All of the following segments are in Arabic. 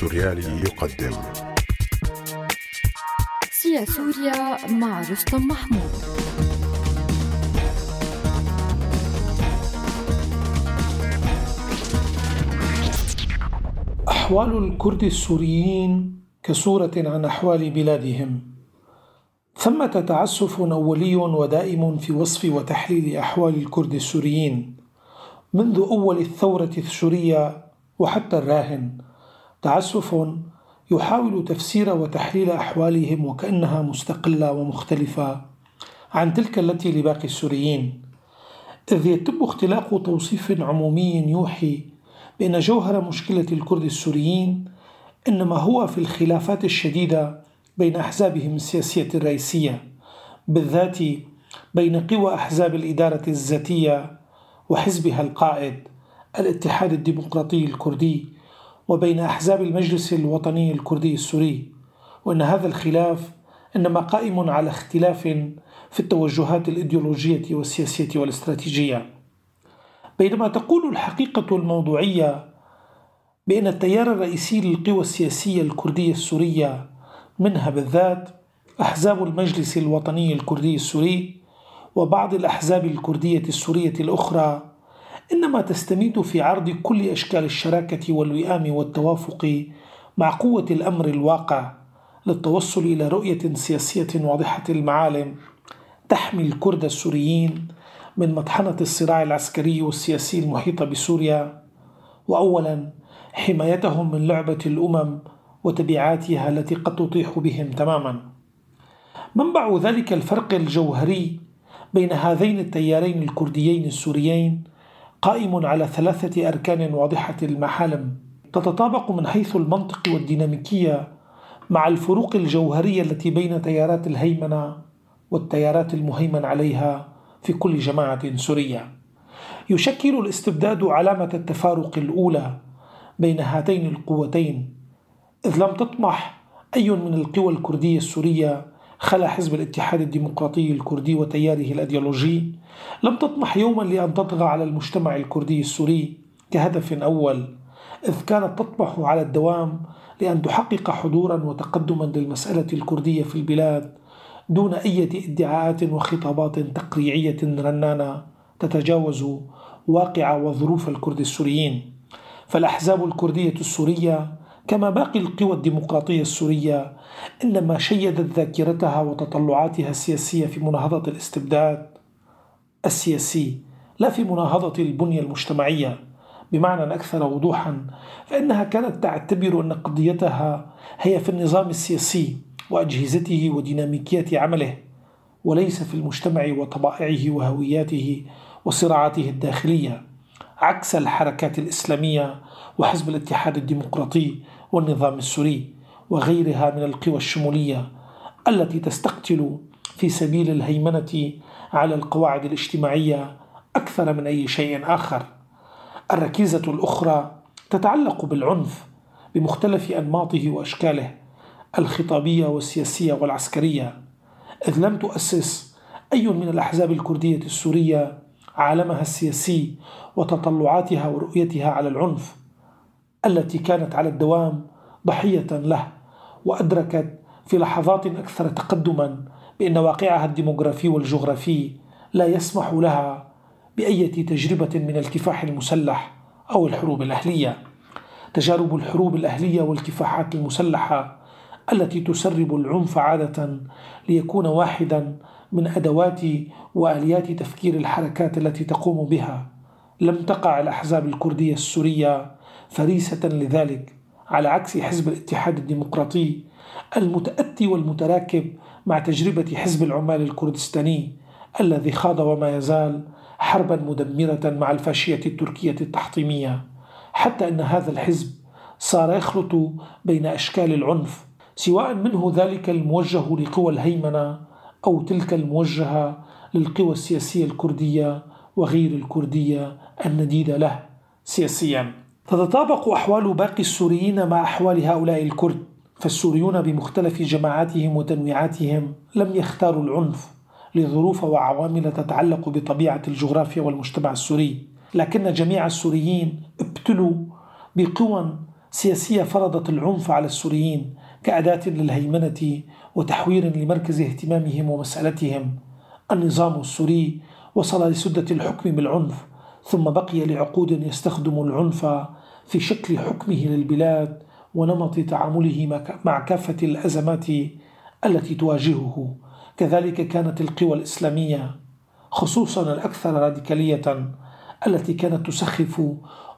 سوريالي يقدم. سيا سوريا مع رستم محمود. أحوال الكرد السوريين كصورة عن أحوال بلادهم. ثمة تعسف أولي ودائم في وصف وتحليل أحوال الكرد السوريين منذ أول الثورة السورية وحتى الراهن. تعسف يحاول تفسير وتحليل أحوالهم وكأنها مستقلة ومختلفة عن تلك التي لباقي السوريين إذ يتم اختلاق توصيف عمومي يوحي بأن جوهر مشكلة الكرد السوريين إنما هو في الخلافات الشديدة بين أحزابهم السياسية الرئيسية بالذات بين قوى أحزاب الإدارة الذاتية وحزبها القائد الاتحاد الديمقراطي الكردي. وبين أحزاب المجلس الوطني الكردي السوري وأن هذا الخلاف إنما قائم على اختلاف في التوجهات الإيديولوجية والسياسية والاستراتيجية. بينما تقول الحقيقة الموضوعية بأن التيار الرئيسي للقوى السياسية الكردية السورية منها بالذات أحزاب المجلس الوطني الكردي السوري وبعض الأحزاب الكردية السورية الأخرى إنما تستميت في عرض كل أشكال الشراكة والوئام والتوافق مع قوة الأمر الواقع للتوصل إلى رؤية سياسية واضحة المعالم تحمي الكرد السوريين من مطحنة الصراع العسكري والسياسي المحيط بسوريا وأولا حمايتهم من لعبة الأمم وتبعاتها التي قد تطيح بهم تماما. منبع ذلك الفرق الجوهري بين هذين التيارين الكرديين السوريين قائم على ثلاثة أركان واضحة المحالم تتطابق من حيث المنطق والديناميكية مع الفروق الجوهرية التي بين تيارات الهيمنة والتيارات المهيمن عليها في كل جماعة سورية. يشكل الاستبداد علامة التفارق الأولى بين هاتين القوتين، إذ لم تطمح أي من القوى الكردية السورية خلا حزب الاتحاد الديمقراطي الكردي وتياره الأيديولوجي لم تطمح يوما لأن تطغى على المجتمع الكردي السوري كهدف أول إذ كانت تطمح على الدوام لأن تحقق حضورا وتقدما للمسألة الكردية في البلاد دون أي ادعاءات وخطابات تقريعية رنانة تتجاوز واقع وظروف الكرد السوريين. فالأحزاب الكردية السورية كما باقي القوى الديمقراطية السورية إنما شيدت ذاكرتها وتطلعاتها السياسية في مناهضة الاستبداد السياسي لا في مناهضة البنية المجتمعية. بمعنى أكثر وضوحا فإنها كانت تعتبر أن قضيتها هي في النظام السياسي وأجهزته وديناميكية عمله وليس في المجتمع وطبائعه وهوياته وصراعاته الداخلية. عكس الحركات الإسلامية وحزب الاتحاد الديمقراطي والنظام السوري وغيرها من القوى الشمولية التي تستقتل في سبيل الهيمنة على القواعد الاجتماعية أكثر من أي شيء آخر. الركيزة الأخرى تتعلق بالعنف بمختلف أنماطه وأشكاله الخطابية والسياسية والعسكرية، إذ لم تؤسس أي من الأحزاب الكردية السورية عالمها السياسي وتطلعاتها ورؤيتها على العنف التي كانت على الدوام ضحية له وأدركت في لحظات أكثر تقدما بأن واقعها الديموغرافي والجغرافي لا يسمح لها بأية تجربة من الكفاح المسلح أو الحروب الأهلية. تجارب الحروب الأهلية والكفاحات المسلحة التي تسرب العنف عادة ليكون واحدا من أدوات وآليات تفكير الحركات التي تقوم بها. لم تقع الأحزاب الكردية السورية فريسة لذلك على عكس حزب الاتحاد الديمقراطي المتأتي والمتراكب مع تجربة حزب العمال الكردستاني الذي خاض وما يزال حربا مدمرة مع الفاشية التركية التحطيمية. حتى أن هذا الحزب صار يخلط بين أشكال العنف سواء منه ذلك الموجه لقوى الهيمنة أو تلك الموجهة للقوى السياسية الكردية وغير الكردية النديدة له سياسيا. تتطابق أحوال باقي السوريين مع أحوال هؤلاء الكرد فالسوريون بمختلف جماعاتهم وتنويعاتهم لم يختاروا العنف لظروف وعوامل تتعلق بطبيعة الجغرافيا والمجتمع السوري. لكن جميع السوريين ابتلوا بقوى سياسية فرضت العنف على السوريين كأداة للهيمنة وتحوير لمركز اهتمامهم ومسألتهم. النظام السوري وصل لسدة الحكم بالعنف ثم بقي لعقود يستخدم العنف في شكل حكمه للبلاد ونمط تعامله مع كافة الأزمات التي تواجهه. كذلك كانت القوى الإسلامية خصوصا الأكثر راديكالية التي كانت تسخف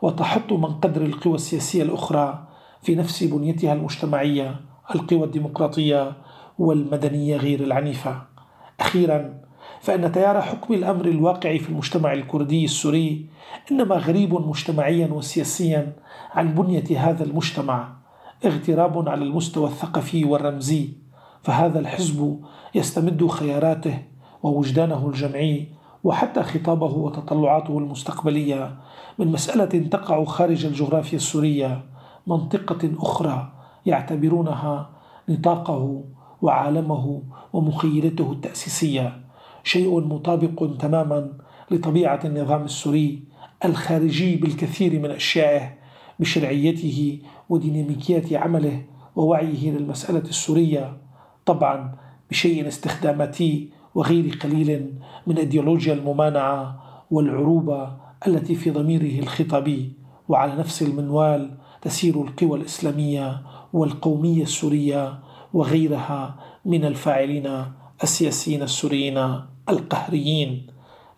وتحط من قدر القوى السياسية الأخرى في نفس بنيتها المجتمعية. القوى الديمقراطية والمدنية غير العنيفة. أخيرا فإن تيار حكم الأمر الواقع في المجتمع الكردي السوري إنما غريب مجتمعيا وسياسيا عن بنية هذا المجتمع اغتراب على المستوى الثقافي والرمزي. فهذا الحزب يستمد خياراته ووجدانه الجمعي وحتى خطابه وتطلعاته المستقبلية من مسألة تقع خارج الجغرافيا السورية منطقة أخرى يعتبرونها نطاقه وعالمه ومخيلته التأسيسية شيء مطابق تماما لطبيعة النظام السوري الخارجي بالكثير من أشيائه بشرعيته وديناميكية عمله ووعيه للمسألة السورية طبعا بشيء استخداماتي وغير قليل من ايديولوجيا الممانعة والعروبة التي في ضميره الخطابي وعلى نفس المنوال تسير القوى الإسلامية والقومية السورية وغيرها من الفاعلين السياسيين السوريين القهريين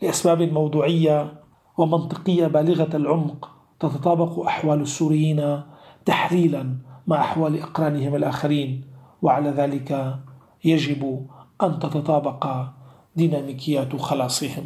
لأسباب موضوعية ومنطقية بالغة العمق تتطابق أحوال السوريين تحليلا مع أحوال أقرانهم الآخرين وعلى ذلك يجب أن تتطابق ديناميكيات خلاصهم.